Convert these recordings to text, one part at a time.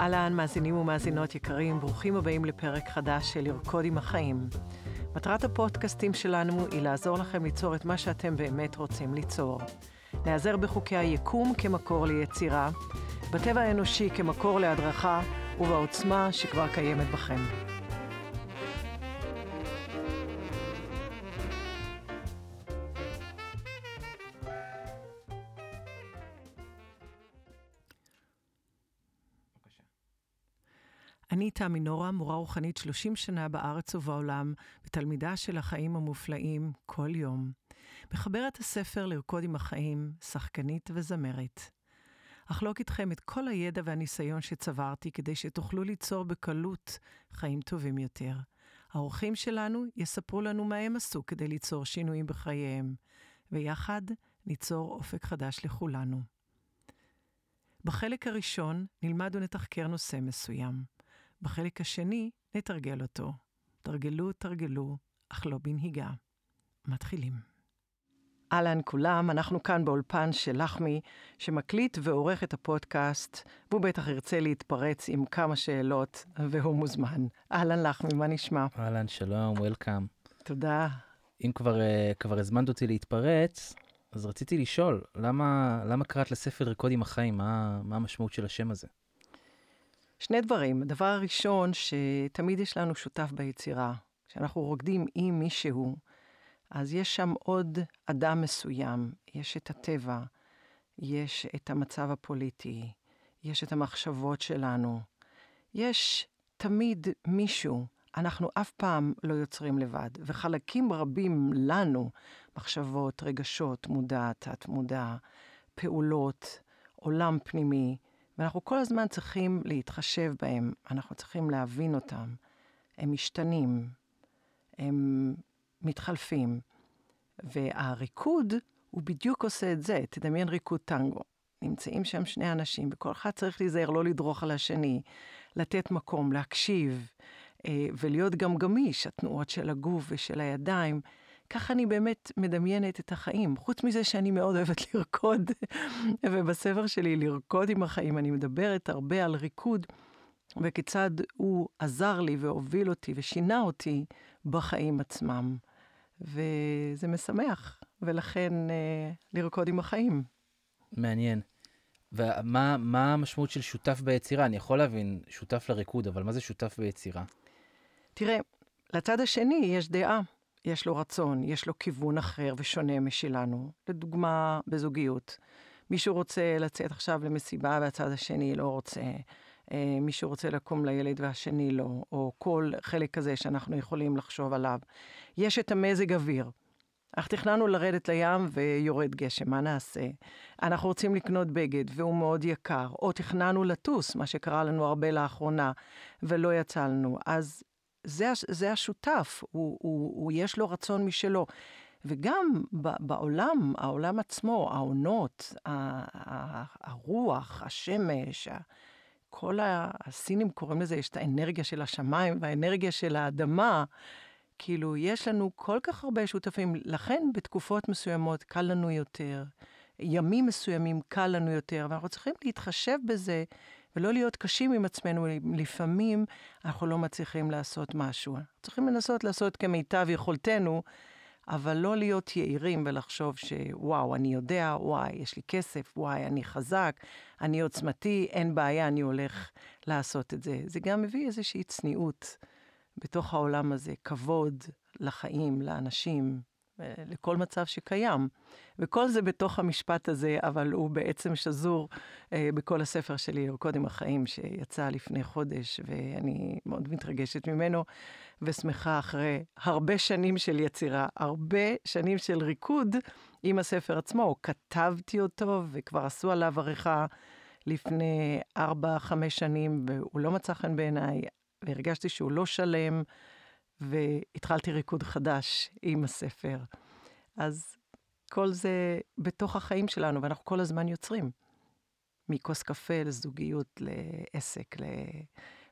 אהלן, מאזינים ומאזינות יקרים, ברוכים הבאים לפרק חדש של לרקוד עם החיים. מטרת הפודקאסטים שלנו היא לעזור לכם ליצור את מה שאתם באמת רוצים ליצור. נעזר בחוקי היקום כמקור ליצירה, בטבע האנושי כמקור להדרכה ובעוצמה שכבר קיימת בכם. תמי נורה, מורה רוחנית 30 שנה בארץ ובעולם, ותלמידה של החיים המופלאים כל יום. מחברת הספר לרקוד עם החיים, שחקנית וזמרת. אחלוק איתכם את כל הידע והניסיון שצברתי כדי שתוכלו ליצור בקלות חיים טובים יותר. האורחים שלנו יספרו לנו מה הם עשו כדי ליצור שינויים בחייהם, ויחד ניצור אופק חדש לכולנו. בחלק הראשון נלמד ונתחקר נושא מסוים. בחלק השני נתרגל אותו. תרגלו, תרגלו, אך לא בנהיגה. מתחילים. אהלן כולם, אנחנו כאן באולפן של לחמי, שמקליט ועורך את הפודקאסט, והוא בטח ירצה להתפרץ עם כמה שאלות, והוא מוזמן. אהלן לחמי, מה נשמע? אהלן, שלום, וולקאם. תודה. אם כבר, אה, כבר הזמנת אותי להתפרץ, אז רציתי לשאול, למה, למה קראת לספר רקוד עם החיים? מה, מה המשמעות של השם הזה? שני דברים. הדבר הראשון, שתמיד יש לנו שותף ביצירה. כשאנחנו רוקדים עם מישהו, אז יש שם עוד אדם מסוים, יש את הטבע, יש את המצב הפוליטי, יש את המחשבות שלנו. יש תמיד מישהו, אנחנו אף פעם לא יוצרים לבד, וחלקים רבים לנו, מחשבות, רגשות, מודע, תת-מודע, פעולות, עולם פנימי, ואנחנו כל הזמן צריכים להתחשב בהם, אנחנו צריכים להבין אותם. הם משתנים, הם מתחלפים. והריקוד, הוא בדיוק עושה את זה. תדמיין ריקוד טנגו. נמצאים שם שני אנשים, וכל אחד צריך להיזהר לא לדרוך על השני, לתת מקום, להקשיב, אה, ולהיות גם גמיש, התנועות של הגוף ושל הידיים. ככה אני באמת מדמיינת את החיים. חוץ מזה שאני מאוד אוהבת לרקוד, ובספר שלי, לרקוד עם החיים, אני מדברת הרבה על ריקוד, וכיצד הוא עזר לי והוביל אותי ושינה אותי בחיים עצמם. וזה משמח, ולכן אה, לרקוד עם החיים. מעניין. ומה המשמעות של שותף ביצירה? אני יכול להבין שותף לריקוד, אבל מה זה שותף ביצירה? תראה, לצד השני יש דעה. יש לו רצון, יש לו כיוון אחר ושונה משלנו. לדוגמה, בזוגיות. מישהו רוצה לצאת עכשיו למסיבה והצד השני לא רוצה. אה, מישהו רוצה לקום לילד והשני לא, או כל חלק כזה שאנחנו יכולים לחשוב עליו. יש את המזג אוויר. אך תכננו לרדת לים ויורד גשם, מה נעשה? אנחנו רוצים לקנות בגד והוא מאוד יקר, או תכננו לטוס, מה שקרה לנו הרבה לאחרונה, ולא יצא לנו. אז זה, זה השותף, הוא, הוא, הוא, יש לו רצון משלו. וגם בעולם, העולם עצמו, העונות, הרוח, השמש, כל הסינים קוראים לזה, יש את האנרגיה של השמיים והאנרגיה של האדמה. כאילו, יש לנו כל כך הרבה שותפים, לכן בתקופות מסוימות קל לנו יותר, ימים מסוימים קל לנו יותר, ואנחנו צריכים להתחשב בזה ולא להיות קשים עם עצמנו. לפעמים אנחנו לא מצליחים לעשות משהו. צריכים לנסות לעשות כמיטב יכולתנו, אבל לא להיות יהירים ולחשוב שוואו, אני יודע, וואי, יש לי כסף, וואי, אני חזק, אני עוצמתי, אין בעיה, אני הולך לעשות את זה. זה גם מביא איזושהי צניעות בתוך העולם הזה, כבוד לחיים, לאנשים. לכל מצב שקיים. וכל זה בתוך המשפט הזה, אבל הוא בעצם שזור אה, בכל הספר שלי, לרקוד עם החיים, שיצא לפני חודש, ואני מאוד מתרגשת ממנו, ושמחה אחרי הרבה שנים של יצירה, הרבה שנים של ריקוד עם הספר עצמו. כתבתי אותו, וכבר עשו עליו עריכה לפני 4-5 שנים, והוא לא מצא חן בעיניי, והרגשתי שהוא לא שלם. והתחלתי ריקוד חדש עם הספר. אז כל זה בתוך החיים שלנו, ואנחנו כל הזמן יוצרים. מכוס קפה לזוגיות, לעסק,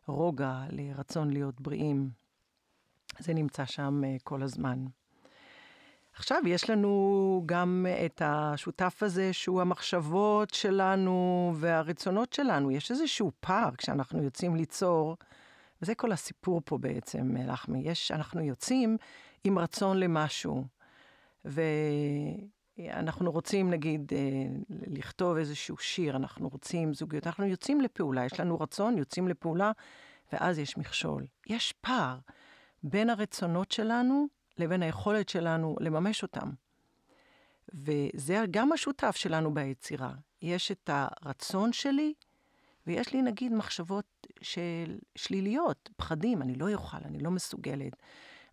לרוגע, לרצון להיות בריאים. זה נמצא שם אה, כל הזמן. עכשיו, יש לנו גם את השותף הזה, שהוא המחשבות שלנו והרצונות שלנו. יש איזשהו פער כשאנחנו יוצאים ליצור, וזה כל הסיפור פה בעצם, לחמי. יש, אנחנו יוצאים עם רצון למשהו, ואנחנו רוצים, נגיד, אה, לכתוב איזשהו שיר, אנחנו רוצים זוגיות, אנחנו יוצאים לפעולה, יש לנו רצון, יוצאים לפעולה, ואז יש מכשול. יש פער בין הרצונות שלנו לבין היכולת שלנו לממש אותם. וזה גם השותף שלנו ביצירה. יש את הרצון שלי, ויש לי נגיד מחשבות של שליליות, פחדים, אני לא אוכל, אני לא מסוגלת,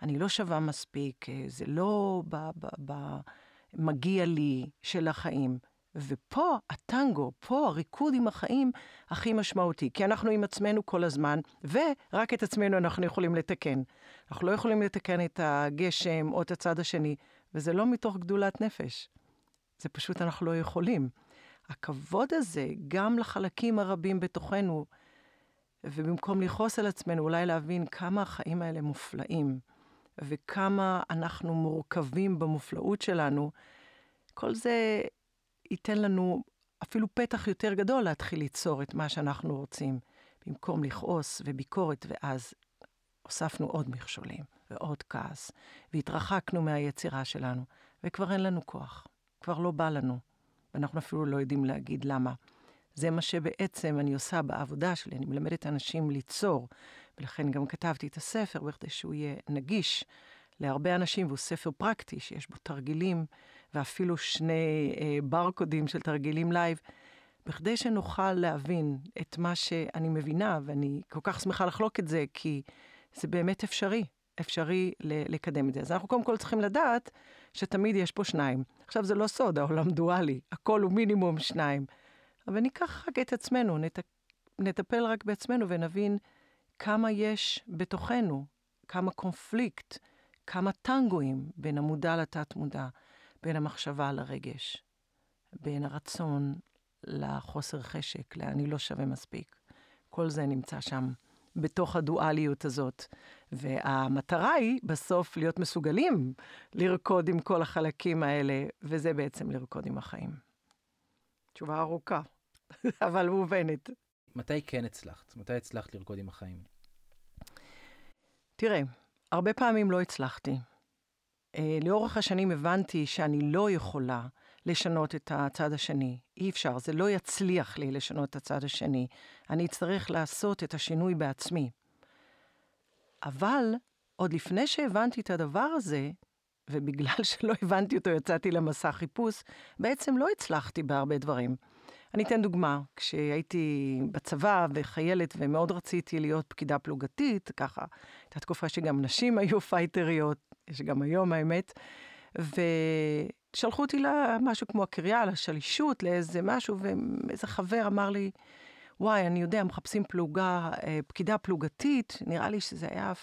אני לא שווה מספיק, אה, זה לא במגיע לי של החיים. ופה הטנגו, פה הריקוד עם החיים הכי משמעותי, כי אנחנו עם עצמנו כל הזמן, ורק את עצמנו אנחנו יכולים לתקן. אנחנו לא יכולים לתקן את הגשם או את הצד השני, וזה לא מתוך גדולת נפש. זה פשוט אנחנו לא יכולים. הכבוד הזה, גם לחלקים הרבים בתוכנו, ובמקום לכעוס על עצמנו, אולי להבין כמה החיים האלה מופלאים, וכמה אנחנו מורכבים במופלאות שלנו, כל זה ייתן לנו אפילו פתח יותר גדול להתחיל ליצור את מה שאנחנו רוצים, במקום לכעוס וביקורת, ואז הוספנו עוד מכשולים ועוד כעס, והתרחקנו מהיצירה שלנו, וכבר אין לנו כוח, כבר לא בא לנו, ואנחנו אפילו לא יודעים להגיד למה. זה מה שבעצם אני עושה בעבודה שלי, אני מלמדת אנשים ליצור, ולכן גם כתבתי את הספר בכדי שהוא יהיה נגיש להרבה אנשים, והוא ספר פרקטי שיש בו תרגילים ואפילו שני אה, ברקודים של תרגילים live, בכדי שנוכל להבין את מה שאני מבינה, ואני כל כך שמחה לחלוק את זה, כי זה באמת אפשרי, אפשרי לקדם את זה. אז אנחנו קודם כל צריכים לדעת שתמיד יש פה שניים. עכשיו, זה לא סוד, העולם דואלי, הכל הוא מינימום שניים. אבל ניקח רק את עצמנו, נת... נטפל רק בעצמנו ונבין כמה יש בתוכנו, כמה קונפליקט, כמה טנגואים בין המודע לתת-מודע. בין המחשבה לרגש, בין הרצון לחוסר חשק, ל"אני לא שווה מספיק". כל זה נמצא שם, בתוך הדואליות הזאת. והמטרה היא בסוף להיות מסוגלים לרקוד עם כל החלקים האלה, וזה בעצם לרקוד עם החיים. תשובה ארוכה, אבל מובנת. מתי כן הצלחת? מתי הצלחת לרקוד עם החיים? תראה, הרבה פעמים לא הצלחתי. אה, לאורך השנים הבנתי שאני לא יכולה לשנות את הצד השני. אי אפשר, זה לא יצליח לי לשנות את הצד השני. אני אצטרך לעשות את השינוי בעצמי. אבל עוד לפני שהבנתי את הדבר הזה, ובגלל שלא הבנתי אותו יצאתי למסע חיפוש, בעצם לא הצלחתי בהרבה דברים. אני אתן דוגמה, כשהייתי בצבא וחיילת ומאוד רציתי להיות פקידה פלוגתית, ככה, הייתה תקופה שגם נשים היו פייטריות, יש גם היום האמת, ושלחו אותי למשהו כמו הקריה, לשלישות, לאיזה משהו, ואיזה חבר אמר לי, וואי, אני יודע, מחפשים פלוגה, אה, פקידה פלוגתית, נראה לי שזה היה,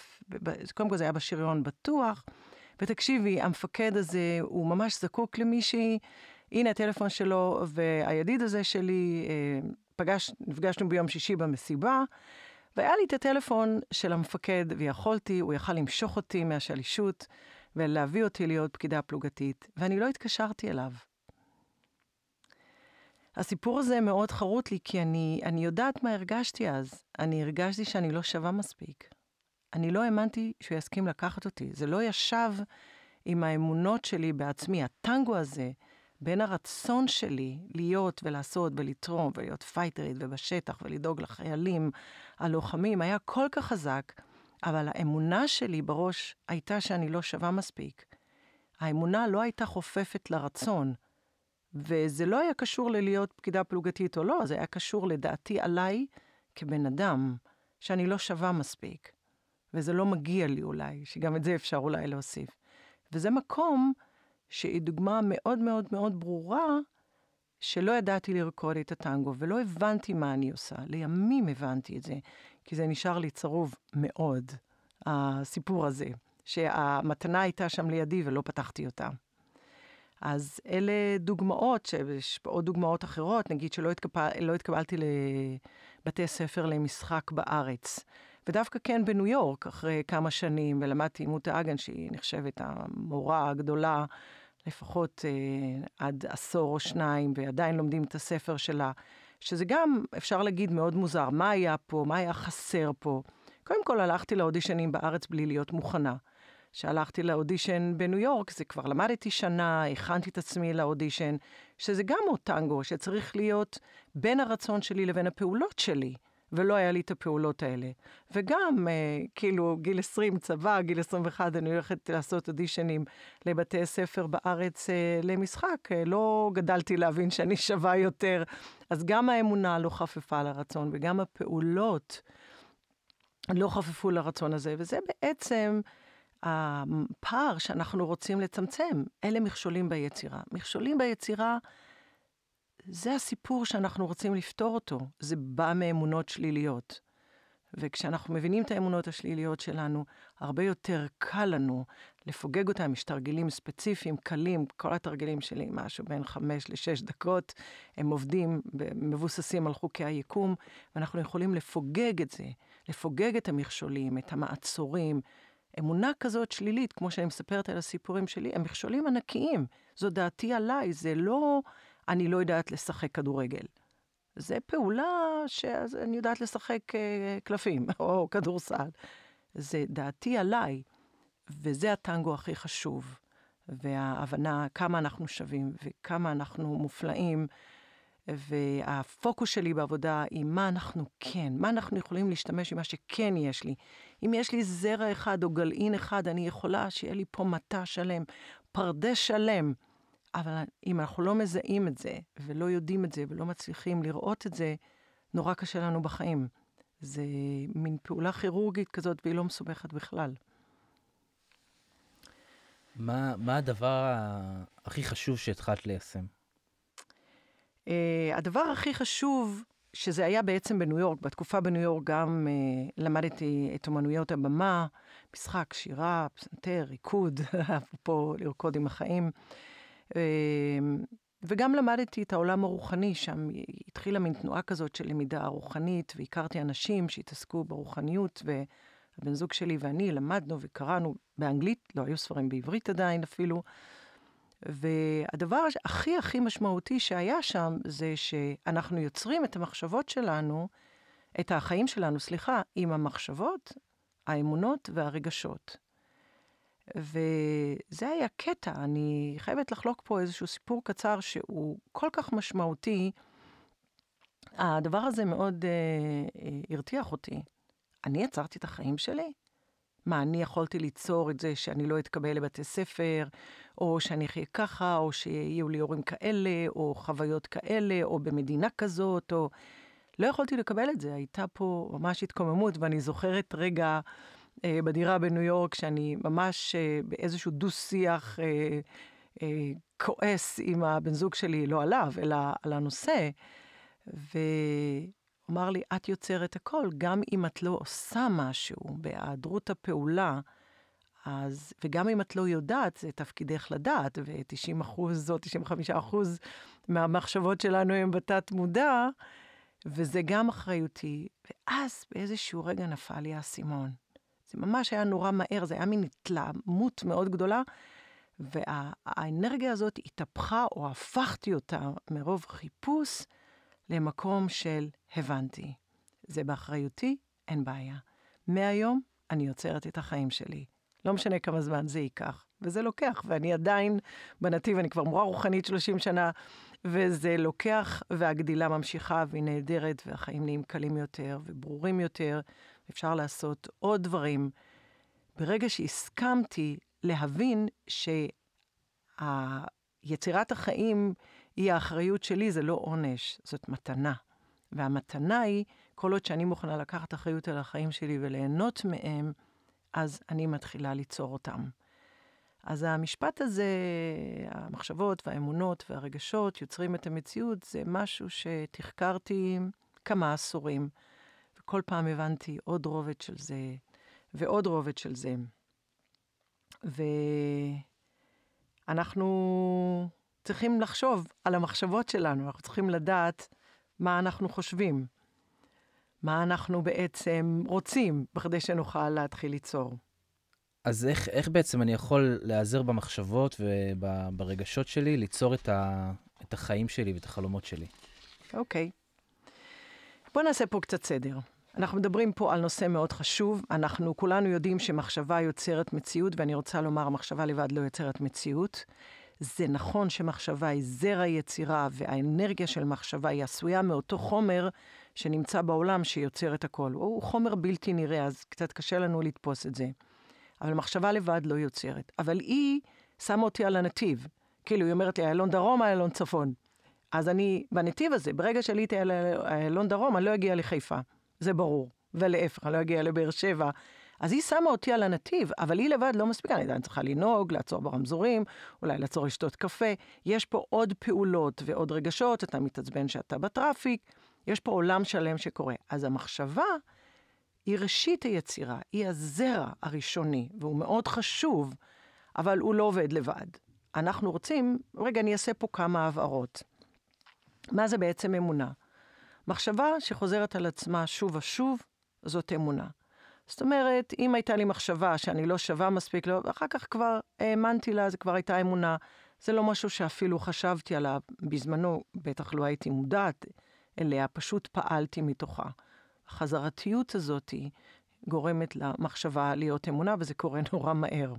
קודם כל זה היה בשריון בטוח, ותקשיבי, המפקד הזה, הוא ממש זקוק למישהי, הנה הטלפון שלו, והידיד הזה שלי, אה, פגש, נפגשנו ביום שישי במסיבה, והיה לי את הטלפון של המפקד, ויכולתי, הוא יכל למשוך אותי מהשלישות ולהביא אותי להיות פקידה פלוגתית, ואני לא התקשרתי אליו. הסיפור הזה מאוד חרוט לי, כי אני, אני יודעת מה הרגשתי אז. אני הרגשתי שאני לא שווה מספיק. אני לא האמנתי שהוא יסכים לקחת אותי. זה לא ישב עם האמונות שלי בעצמי. הטנגו הזה, בין הרצון שלי להיות ולעשות ולתרום ולהיות פייטרית ובשטח ולדאוג לחיילים הלוחמים היה כל כך חזק, אבל האמונה שלי בראש הייתה שאני לא שווה מספיק. האמונה לא הייתה חופפת לרצון, וזה לא היה קשור ללהיות פקידה פלוגתית או לא, זה היה קשור לדעתי עליי כבן אדם, שאני לא שווה מספיק. וזה לא מגיע לי אולי, שגם את זה אפשר אולי להוסיף. וזה מקום שהיא דוגמה מאוד מאוד מאוד ברורה, שלא ידעתי לרקוד את הטנגו, ולא הבנתי מה אני עושה. לימים הבנתי את זה, כי זה נשאר לי צרוב מאוד, הסיפור הזה, שהמתנה הייתה שם לידי ולא פתחתי אותה. אז אלה דוגמאות, יש עוד דוגמאות אחרות, נגיד שלא התקבל, לא התקבלתי לבתי ספר למשחק בארץ. ודווקא כן בניו יורק, אחרי כמה שנים, ולמדתי עם מוטה אגן, שהיא נחשבת המורה הגדולה, לפחות אה, עד עשור או שניים, ועדיין לומדים את הספר שלה, שזה גם, אפשר להגיד, מאוד מוזר. מה היה פה? מה היה חסר פה? קודם כל, הלכתי לאודישנים בארץ בלי להיות מוכנה. שהלכתי לאודישן בניו יורק, זה כבר למדתי שנה, הכנתי את עצמי לאודישן, שזה גם עוד טנגו, שצריך להיות בין הרצון שלי לבין הפעולות שלי. ולא היה לי את הפעולות האלה. וגם, אה, כאילו, גיל 20, צבא, גיל 21, אני הולכת לעשות אודישנים לבתי ספר בארץ אה, למשחק. אה, לא גדלתי להבין שאני שווה יותר. אז גם האמונה לא חפפה לרצון, וגם הפעולות לא חפפו לרצון הזה. וזה בעצם הפער שאנחנו רוצים לצמצם. אלה מכשולים ביצירה. מכשולים ביצירה... זה הסיפור שאנחנו רוצים לפתור אותו. זה בא מאמונות שליליות. וכשאנחנו מבינים את האמונות השליליות שלנו, הרבה יותר קל לנו לפוגג אותם. יש תרגילים ספציפיים, קלים, כל התרגילים שלי, משהו בין חמש לשש דקות, הם עובדים, מבוססים על חוקי היקום, ואנחנו יכולים לפוגג את זה, לפוגג את המכשולים, את המעצורים. אמונה כזאת שלילית, כמו שאני מספרת על הסיפורים שלי, הם מכשולים ענקיים. זו דעתי עליי, זה לא... אני לא יודעת לשחק כדורגל. זה פעולה שאני יודעת לשחק אה, קלפים או כדורסל. זה דעתי עליי, וזה הטנגו הכי חשוב. וההבנה כמה אנחנו שווים וכמה אנחנו מופלאים. והפוקוס שלי בעבודה היא מה אנחנו כן, מה אנחנו יכולים להשתמש עם מה שכן יש לי. אם יש לי זרע אחד או גלעין אחד, אני יכולה שיהיה לי פה מטע שלם, פרדס שלם. אבל אם אנחנו לא מזהים את זה, ולא יודעים את זה, ולא מצליחים לראות את זה, נורא קשה לנו בחיים. זה מין פעולה כירורגית כזאת, והיא לא מסובכת בכלל. מה, מה הדבר הכי חשוב שהתחלת ליישם? Uh, הדבר הכי חשוב, שזה היה בעצם בניו יורק, בתקופה בניו יורק גם uh, למדתי את אומנויות הבמה, משחק, שירה, פסנתר, ריקוד, אפרופו לרקוד עם החיים. אמ, וגם למדתי את העולם הרוחני, שם התחילה מין תנועה כזאת של למידה רוחנית, והכרתי אנשים שהתעסקו ברוחניות, והבן זוג שלי ואני למדנו וקראנו באנגלית, לא היו ספרים בעברית עדיין אפילו. והדבר הכי הכי משמעותי שהיה שם, זה שאנחנו יוצרים את המחשבות שלנו, את החיים שלנו, סליחה, עם המחשבות, האמונות והרגשות. וזה היה קטע, אני חייבת לחלוק פה איזשהו סיפור קצר שהוא כל כך משמעותי. הדבר הזה מאוד uh, הרתיח אותי. אני יצרתי את החיים שלי? מה, אני יכולתי ליצור את זה שאני לא אתקבל לבתי ספר, או שאני אחיה ככה, או שיהיו לי הורים כאלה, או חוויות כאלה, או במדינה כזאת, או... לא יכולתי לקבל את זה. הייתה פה ממש התקוממות, ואני זוכרת רגע... אה, בדירה בניו יורק, שאני ממש אה, באיזשהו דו-שיח אה, כועס עם הבן זוג שלי, לא עליו, אלא על הנושא. ואמר לי, את יוצרת הכל, גם אם את לא עושה משהו בהיעדרות הפעולה, אז, וגם אם את לא יודעת, זה תפקידך לדעת, ו-90 אחוז או 95 אחוז מהמחשבות שלנו הם בתת מודע, וזה גם אחריותי. ואז באיזשהו רגע נפל לי האסימון. זה ממש היה נורא מהר, זה היה מין התלהמות מאוד גדולה, והאנרגיה הזאת התהפכה, או הפכתי אותה מרוב חיפוש למקום של הבנתי. זה באחריותי, אין בעיה. מהיום אני יוצרת את החיים שלי. לא משנה כמה זמן זה ייקח, וזה לוקח, ואני עדיין בנתיב, אני כבר מורה רוחנית 30 שנה, וזה לוקח, והגדילה ממשיכה, והיא נהדרת, והחיים נהיים קלים יותר וברורים יותר, אפשר לעשות עוד דברים. ברגע שהסכמתי להבין שיצירת החיים היא האחריות שלי, זה לא עונש, זאת מתנה. והמתנה היא, כל עוד שאני מוכנה לקחת אחריות על החיים שלי וליהנות מהם, אז אני מתחילה ליצור אותם. אז המשפט הזה, המחשבות והאמונות והרגשות יוצרים את המציאות, זה משהו שתחקרתי כמה עשורים. וכל פעם הבנתי עוד רובד של זה, ועוד רובד של זה. ואנחנו צריכים לחשוב על המחשבות שלנו, אנחנו צריכים לדעת מה אנחנו חושבים. מה אנחנו בעצם רוצים בכדי שנוכל להתחיל ליצור. אז איך, איך בעצם אני יכול להיעזר במחשבות וברגשות שלי, ליצור את, ה, את החיים שלי ואת החלומות שלי? אוקיי. בואו נעשה פה קצת סדר. אנחנו מדברים פה על נושא מאוד חשוב. אנחנו כולנו יודעים שמחשבה יוצרת מציאות, ואני רוצה לומר, מחשבה לבד לא יוצרת מציאות. זה נכון שמחשבה היא זרע יצירה, והאנרגיה של מחשבה היא עשויה מאותו חומר שנמצא בעולם שיוצר את הכל. הוא חומר בלתי נראה, אז קצת קשה לנו לתפוס את זה. אבל מחשבה לבד לא יוצרת. אבל היא שמה אותי על הנתיב. כאילו, היא אומרת לי, איילון דרום, איילון צפון. אז אני, בנתיב הזה, ברגע שעליתי על איילון דרום, אני לא אגיע לחיפה. זה ברור. ולהפך, אני לא אגיע לבאר שבע. אז היא שמה אותי על הנתיב, אבל היא לבד לא מספיקה, אני צריכה לנהוג, לעצור ברמזורים, אולי לעצור לשתות קפה. יש פה עוד פעולות ועוד רגשות, אתה מתעצבן שאתה בטראפיק, יש פה עולם שלם שקורה. אז המחשבה היא ראשית היצירה, היא הזרע הראשוני, והוא מאוד חשוב, אבל הוא לא עובד לבד. אנחנו רוצים, רגע, אני אעשה פה כמה הבהרות. מה זה בעצם אמונה? מחשבה שחוזרת על עצמה שוב ושוב, זאת אמונה. זאת אומרת, אם הייתה לי מחשבה שאני לא שווה מספיק, לא, אחר כך כבר האמנתי לה, זה כבר הייתה אמונה. זה לא משהו שאפילו חשבתי עליו בזמנו, בטח לא הייתי מודעת אליה, פשוט פעלתי מתוכה. החזרתיות הזאת גורמת למחשבה להיות אמונה, וזה קורה נורא מהר.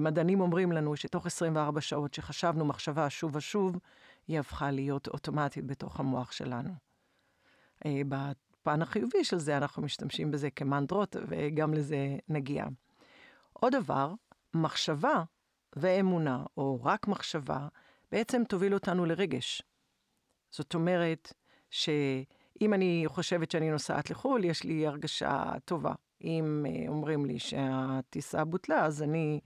מדענים אומרים לנו שתוך 24 שעות שחשבנו מחשבה שוב ושוב, היא הפכה להיות אוטומטית בתוך המוח שלנו. אה, בפן החיובי של זה, אנחנו משתמשים בזה כמנטרות, וגם לזה נגיע. עוד דבר, מחשבה ואמונה, או רק מחשבה, בעצם תוביל אותנו לרגש. זאת אומרת, שאם אני חושבת שאני נוסעת לחו"ל, יש לי הרגשה טובה. אם אה, אומרים לי שהטיסה בוטלה, אז אני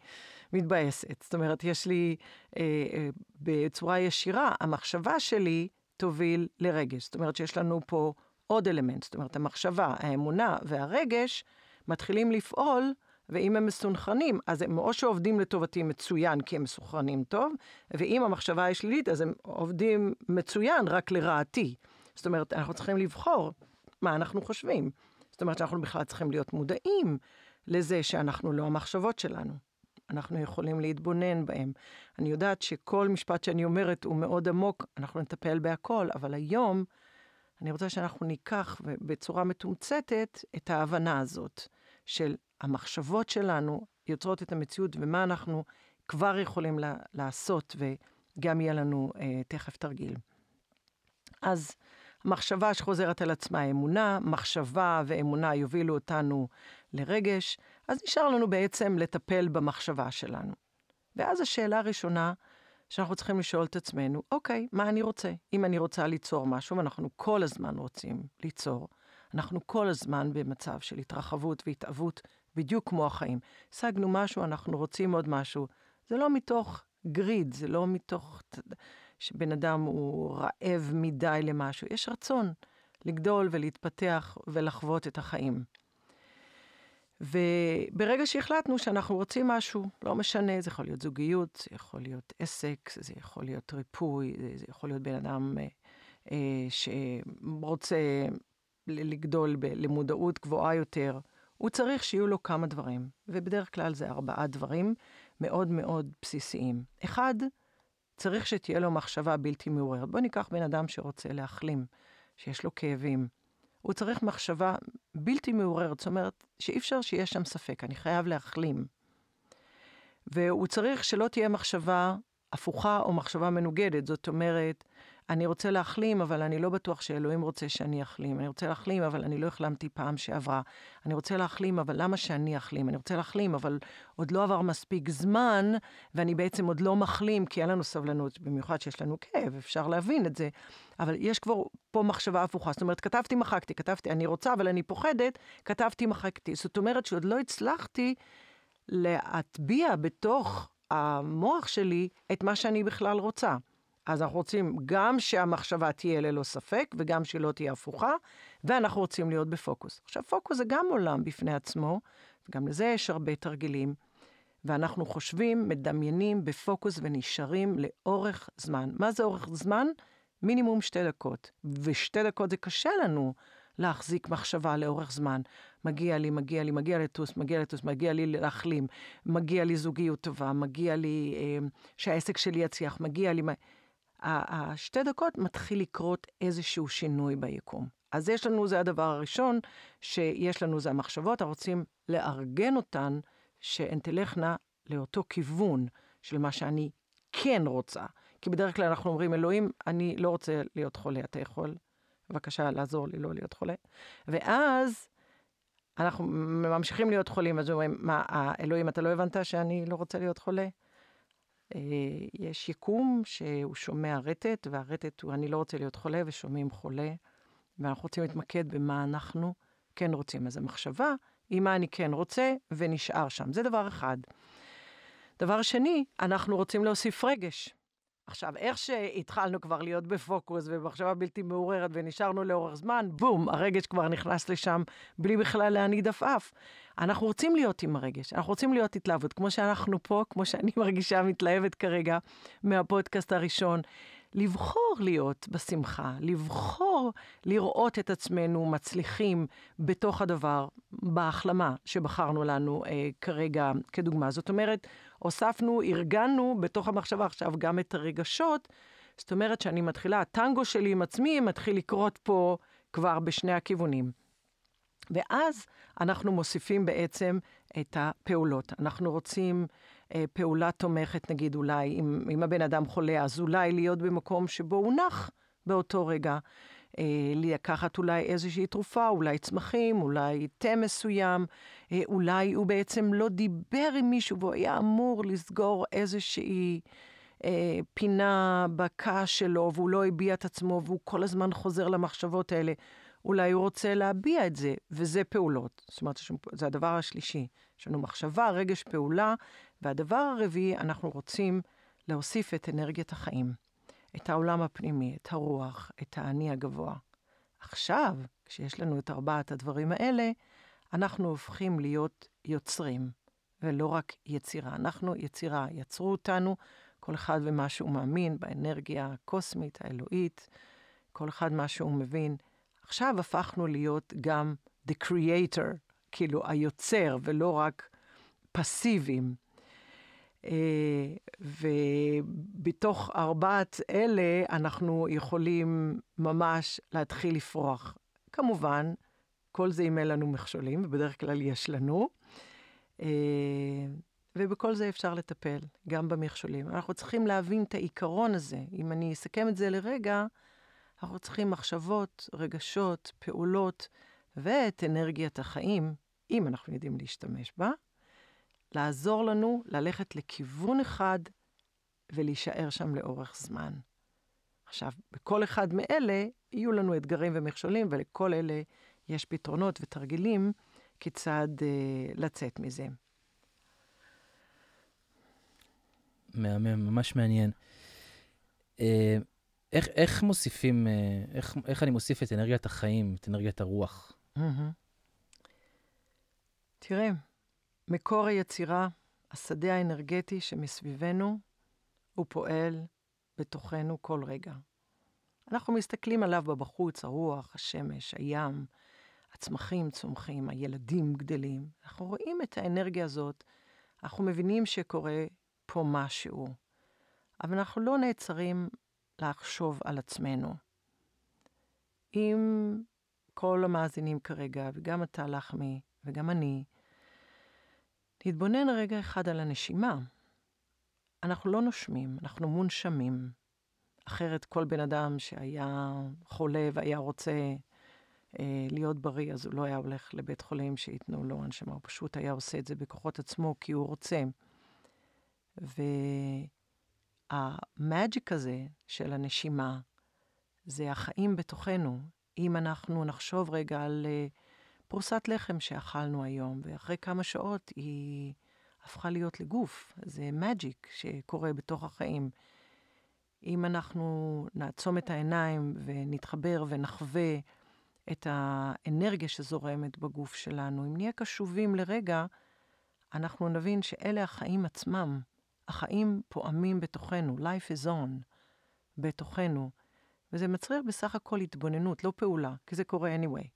מתבאסת. זאת אומרת, יש לי, אה, אה, בצורה ישירה, המחשבה שלי תוביל לרגש. זאת אומרת שיש לנו פה עוד אלמנט. זאת אומרת, המחשבה, האמונה והרגש מתחילים לפעול, ואם הם מסונכרנים, אז הם או שעובדים לטובתי מצוין, כי הם מסונכרנים טוב, ואם המחשבה היא שלילית, אז הם עובדים מצוין רק לרעתי. זאת אומרת, אנחנו צריכים לבחור מה אנחנו חושבים. זאת אומרת שאנחנו בכלל צריכים להיות מודעים לזה שאנחנו לא המחשבות שלנו. אנחנו יכולים להתבונן בהם. אני יודעת שכל משפט שאני אומרת הוא מאוד עמוק, אנחנו נטפל בהכל, אבל היום אני רוצה שאנחנו ניקח בצורה מתומצתת את ההבנה הזאת של המחשבות שלנו יוצרות את המציאות ומה אנחנו כבר יכולים לעשות, וגם יהיה לנו אה, תכף תרגיל. אז מחשבה שחוזרת על עצמה אמונה, מחשבה ואמונה יובילו אותנו לרגש, אז נשאר לנו בעצם לטפל במחשבה שלנו. ואז השאלה הראשונה שאנחנו צריכים לשאול את עצמנו, אוקיי, מה אני רוצה? אם אני רוצה ליצור משהו, ואנחנו כל הזמן רוצים ליצור, אנחנו כל הזמן במצב של התרחבות והתאבות, בדיוק כמו החיים. השגנו משהו, אנחנו רוצים עוד משהו. זה לא מתוך גריד, זה לא מתוך שבן אדם הוא רעב מדי למשהו. יש רצון לגדול ולהתפתח ולחוות את החיים. וברגע שהחלטנו שאנחנו רוצים משהו, לא משנה, זה יכול להיות זוגיות, זה יכול להיות עסק, זה יכול להיות ריפוי, זה יכול להיות בן אדם אה, אה, שרוצה לגדול למודעות גבוהה יותר, הוא צריך שיהיו לו כמה דברים, ובדרך כלל זה ארבעה דברים מאוד מאוד בסיסיים. אחד, צריך שתהיה לו מחשבה בלתי מעוררת. בואו ניקח בן אדם שרוצה להחלים, שיש לו כאבים. הוא צריך מחשבה בלתי מעוררת, זאת אומרת שאי אפשר שיהיה שם ספק, אני חייב להחלים. והוא צריך שלא תהיה מחשבה הפוכה או מחשבה מנוגדת, זאת אומרת, אני רוצה להחלים, אבל אני לא בטוח שאלוהים רוצה שאני אחלים. אני רוצה להחלים, אבל אני לא החלמתי פעם שעברה. אני רוצה להחלים, אבל למה שאני אחלים? אני רוצה להחלים, אבל עוד לא עבר מספיק זמן, ואני בעצם עוד לא מחלים, כי אין לנו סבלנות, במיוחד שיש לנו כאב, אפשר להבין את זה. אבל יש כבר פה מחשבה הפוכה. זאת אומרת, כתבתי, מחקתי, כתבתי, אני רוצה, אבל אני פוחדת, כתבתי, מחקתי. זאת אומרת שעוד לא הצלחתי להטביע בתוך המוח שלי את מה שאני בכלל רוצה. אז אנחנו רוצים גם שהמחשבה תהיה ללא ספק, וגם שלא תהיה הפוכה, ואנחנו רוצים להיות בפוקוס. עכשיו, פוקוס זה גם עולם בפני עצמו, וגם לזה יש הרבה תרגילים, ואנחנו חושבים, מדמיינים בפוקוס ונשארים לאורך זמן. מה זה אורך זמן? מינימום שתי דקות. ושתי דקות זה קשה לנו להחזיק מחשבה לאורך זמן. מגיע לי, מגיע לי, מגיע לטוס, מגיע לטוס, מגיע לי להחלים, מגיע לי זוגיות טובה, מגיע לי אה, שהעסק שלי יצליח, מגיע לי... השתי דקות מתחיל לקרות איזשהו שינוי ביקום. אז יש לנו, זה הדבר הראשון, שיש לנו, זה המחשבות, אנחנו רוצים לארגן אותן, שהן תלכנה לאותו כיוון של מה שאני כן רוצה. כי בדרך כלל אנחנו אומרים, אלוהים, אני לא רוצה להיות חולה, אתה יכול בבקשה לעזור לי לא להיות חולה. ואז אנחנו ממשיכים להיות חולים, אז אומרים, מה, אלוהים, אתה לא הבנת שאני לא רוצה להיות חולה? אה, יש יקום שהוא שומע רטט, והרטט הוא אני לא רוצה להיות חולה, ושומעים חולה, ואנחנו רוצים להתמקד במה אנחנו כן רוצים. אז המחשבה היא מה אני כן רוצה, ונשאר שם. זה דבר אחד. דבר שני, אנחנו רוצים להוסיף רגש. עכשיו, איך שהתחלנו כבר להיות בפוקוס ובמחשבה בלתי מעוררת ונשארנו לאורך זמן, בום, הרגש כבר נכנס לשם בלי בכלל להניד עפעף. אנחנו רוצים להיות עם הרגש, אנחנו רוצים להיות התלהבות, כמו שאנחנו פה, כמו שאני מרגישה מתלהבת כרגע מהפודקאסט הראשון. לבחור להיות בשמחה, לבחור לראות את עצמנו מצליחים בתוך הדבר, בהחלמה שבחרנו לנו אה, כרגע כדוגמה. זאת אומרת, הוספנו, ארגנו בתוך המחשבה עכשיו גם את הרגשות. זאת אומרת שאני מתחילה, הטנגו שלי עם עצמי מתחיל לקרות פה כבר בשני הכיוונים. ואז אנחנו מוסיפים בעצם את הפעולות. אנחנו רוצים אה, פעולה תומכת, נגיד אולי, אם, אם הבן אדם חולה, אז אולי להיות במקום שבו הוא נח באותו רגע. אה, לקחת אולי איזושהי תרופה, אולי צמחים, אולי תה מסוים, אה, אולי הוא בעצם לא דיבר עם מישהו והוא היה אמור לסגור איזושהי אה, פינה בכעס שלו, והוא לא הביע את עצמו, והוא כל הזמן חוזר למחשבות האלה. אולי הוא רוצה להביע את זה, וזה פעולות. זאת אומרת, זה הדבר השלישי. יש לנו מחשבה, רגש, פעולה, והדבר הרביעי, אנחנו רוצים להוסיף את אנרגיית החיים. את העולם הפנימי, את הרוח, את האני הגבוה. עכשיו, כשיש לנו את ארבעת הדברים האלה, אנחנו הופכים להיות יוצרים, ולא רק יצירה. אנחנו יצירה, יצרו אותנו, כל אחד ומה שהוא מאמין, באנרגיה הקוסמית, האלוהית, כל אחד מה שהוא מבין. עכשיו הפכנו להיות גם the creator, כאילו היוצר, ולא רק פסיביים. אה, ובתוך ארבעת אלה אנחנו יכולים ממש להתחיל לפרוח. כמובן, כל זה אם אין לנו מכשולים, ובדרך כלל יש לנו. אה, ובכל זה אפשר לטפל, גם במכשולים. אנחנו צריכים להבין את העיקרון הזה. אם אני אסכם את זה לרגע, אנחנו צריכים מחשבות, רגשות, פעולות ואת אנרגיית החיים, אם אנחנו יודעים להשתמש בה, לעזור לנו ללכת לכיוון אחד ולהישאר שם לאורך זמן. עכשיו, בכל אחד מאלה יהיו לנו אתגרים ומכשולים, ולכל אלה יש פתרונות ותרגילים כיצד אה, לצאת מזה. מהמם, ממש מעניין. אה, איך, איך מוסיפים, אה, איך, איך אני מוסיף את אנרגיית החיים, את אנרגיית הרוח? Mm-hmm. תראה, מקור היצירה, השדה האנרגטי שמסביבנו, הוא פועל בתוכנו כל רגע. אנחנו מסתכלים עליו בבחוץ, הרוח, השמש, הים, הצמחים צומחים, הילדים גדלים. אנחנו רואים את האנרגיה הזאת, אנחנו מבינים שקורה פה משהו, אבל אנחנו לא נעצרים לחשוב על עצמנו. אם כל המאזינים כרגע, וגם אתה, לחמי, וגם אני, להתבונן רגע אחד על הנשימה. אנחנו לא נושמים, אנחנו מונשמים. אחרת כל בן אדם שהיה חולה והיה רוצה אה, להיות בריא, אז הוא לא היה הולך לבית חולים שייתנו לו הנשמה, הוא פשוט היה עושה את זה בכוחות עצמו כי הוא רוצה. והמאג'יק הזה של הנשימה, זה החיים בתוכנו. אם אנחנו נחשוב רגע על... אה, פרוסת לחם שאכלנו היום, ואחרי כמה שעות היא הפכה להיות לגוף. זה מג'יק שקורה בתוך החיים. אם אנחנו נעצום את העיניים ונתחבר ונחווה את האנרגיה שזורמת בגוף שלנו, אם נהיה קשובים לרגע, אנחנו נבין שאלה החיים עצמם. החיים פועמים בתוכנו, life is on, בתוכנו. וזה מצריך בסך הכל התבוננות, לא פעולה, כי זה קורה anyway.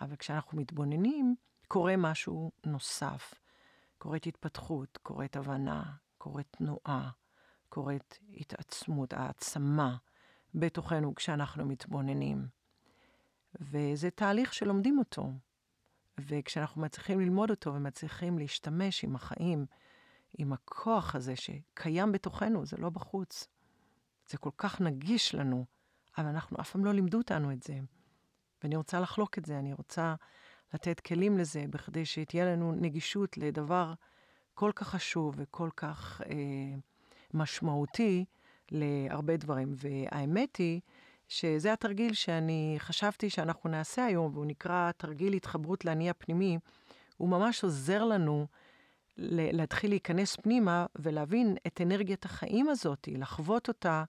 אבל כשאנחנו מתבוננים, קורה משהו נוסף. קורית התפתחות, קורית הבנה, קורית תנועה, קורית התעצמות, העצמה בתוכנו כשאנחנו מתבוננים. וזה תהליך שלומדים אותו. וכשאנחנו מצליחים ללמוד אותו ומצליחים להשתמש עם החיים, עם הכוח הזה שקיים בתוכנו, זה לא בחוץ. זה כל כך נגיש לנו, אבל אנחנו אף פעם לא לימדו אותנו את זה. ואני רוצה לחלוק את זה, אני רוצה לתת כלים לזה, בכדי שתהיה לנו נגישות לדבר כל כך חשוב וכל כך אה, משמעותי להרבה דברים. והאמת היא שזה התרגיל שאני חשבתי שאנחנו נעשה היום, והוא נקרא תרגיל התחברות לאני הפנימי. הוא ממש עוזר לנו להתחיל להיכנס פנימה ולהבין את אנרגיית החיים הזאת, לחוות אותה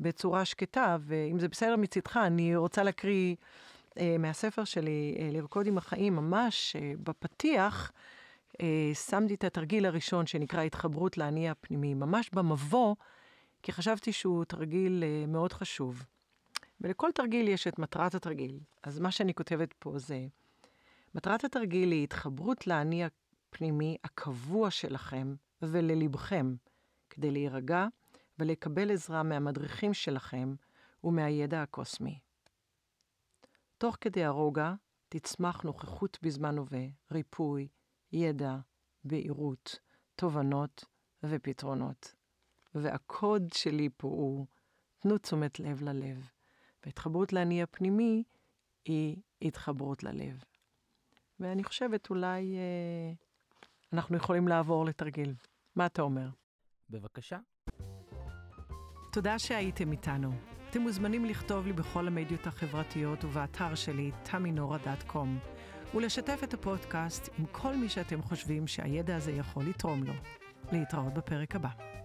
בצורה שקטה, ואם זה בסדר מצדך, אני רוצה להקריא מהספר שלי, אה, לרקוד עם החיים, ממש אה, בפתיח, אה, שמתי את התרגיל הראשון שנקרא התחברות לאני הפנימי, ממש במבוא, כי חשבתי שהוא תרגיל אה, מאוד חשוב. ולכל תרגיל יש את מטרת התרגיל. אז מה שאני כותבת פה זה, מטרת התרגיל היא התחברות לאני הפנימי הקבוע שלכם וללבכם, כדי להירגע ולקבל עזרה מהמדריכים שלכם ומהידע הקוסמי. תוך כדי הרוגע תצמח נוכחות בזמן הווה, ריפוי, ידע, בהירות, תובנות ופתרונות. והקוד שלי פה הוא, תנו תשומת לב ללב. והתחברות לאני הפנימי היא התחברות ללב. ואני חושבת אולי אה, אנחנו יכולים לעבור לתרגיל. מה אתה אומר? בבקשה. תודה שהייתם איתנו. אתם מוזמנים לכתוב לי בכל המדיות החברתיות ובאתר שלי, taminora.com, ולשתף את הפודקאסט עם כל מי שאתם חושבים שהידע הזה יכול לתרום לו. להתראות בפרק הבא.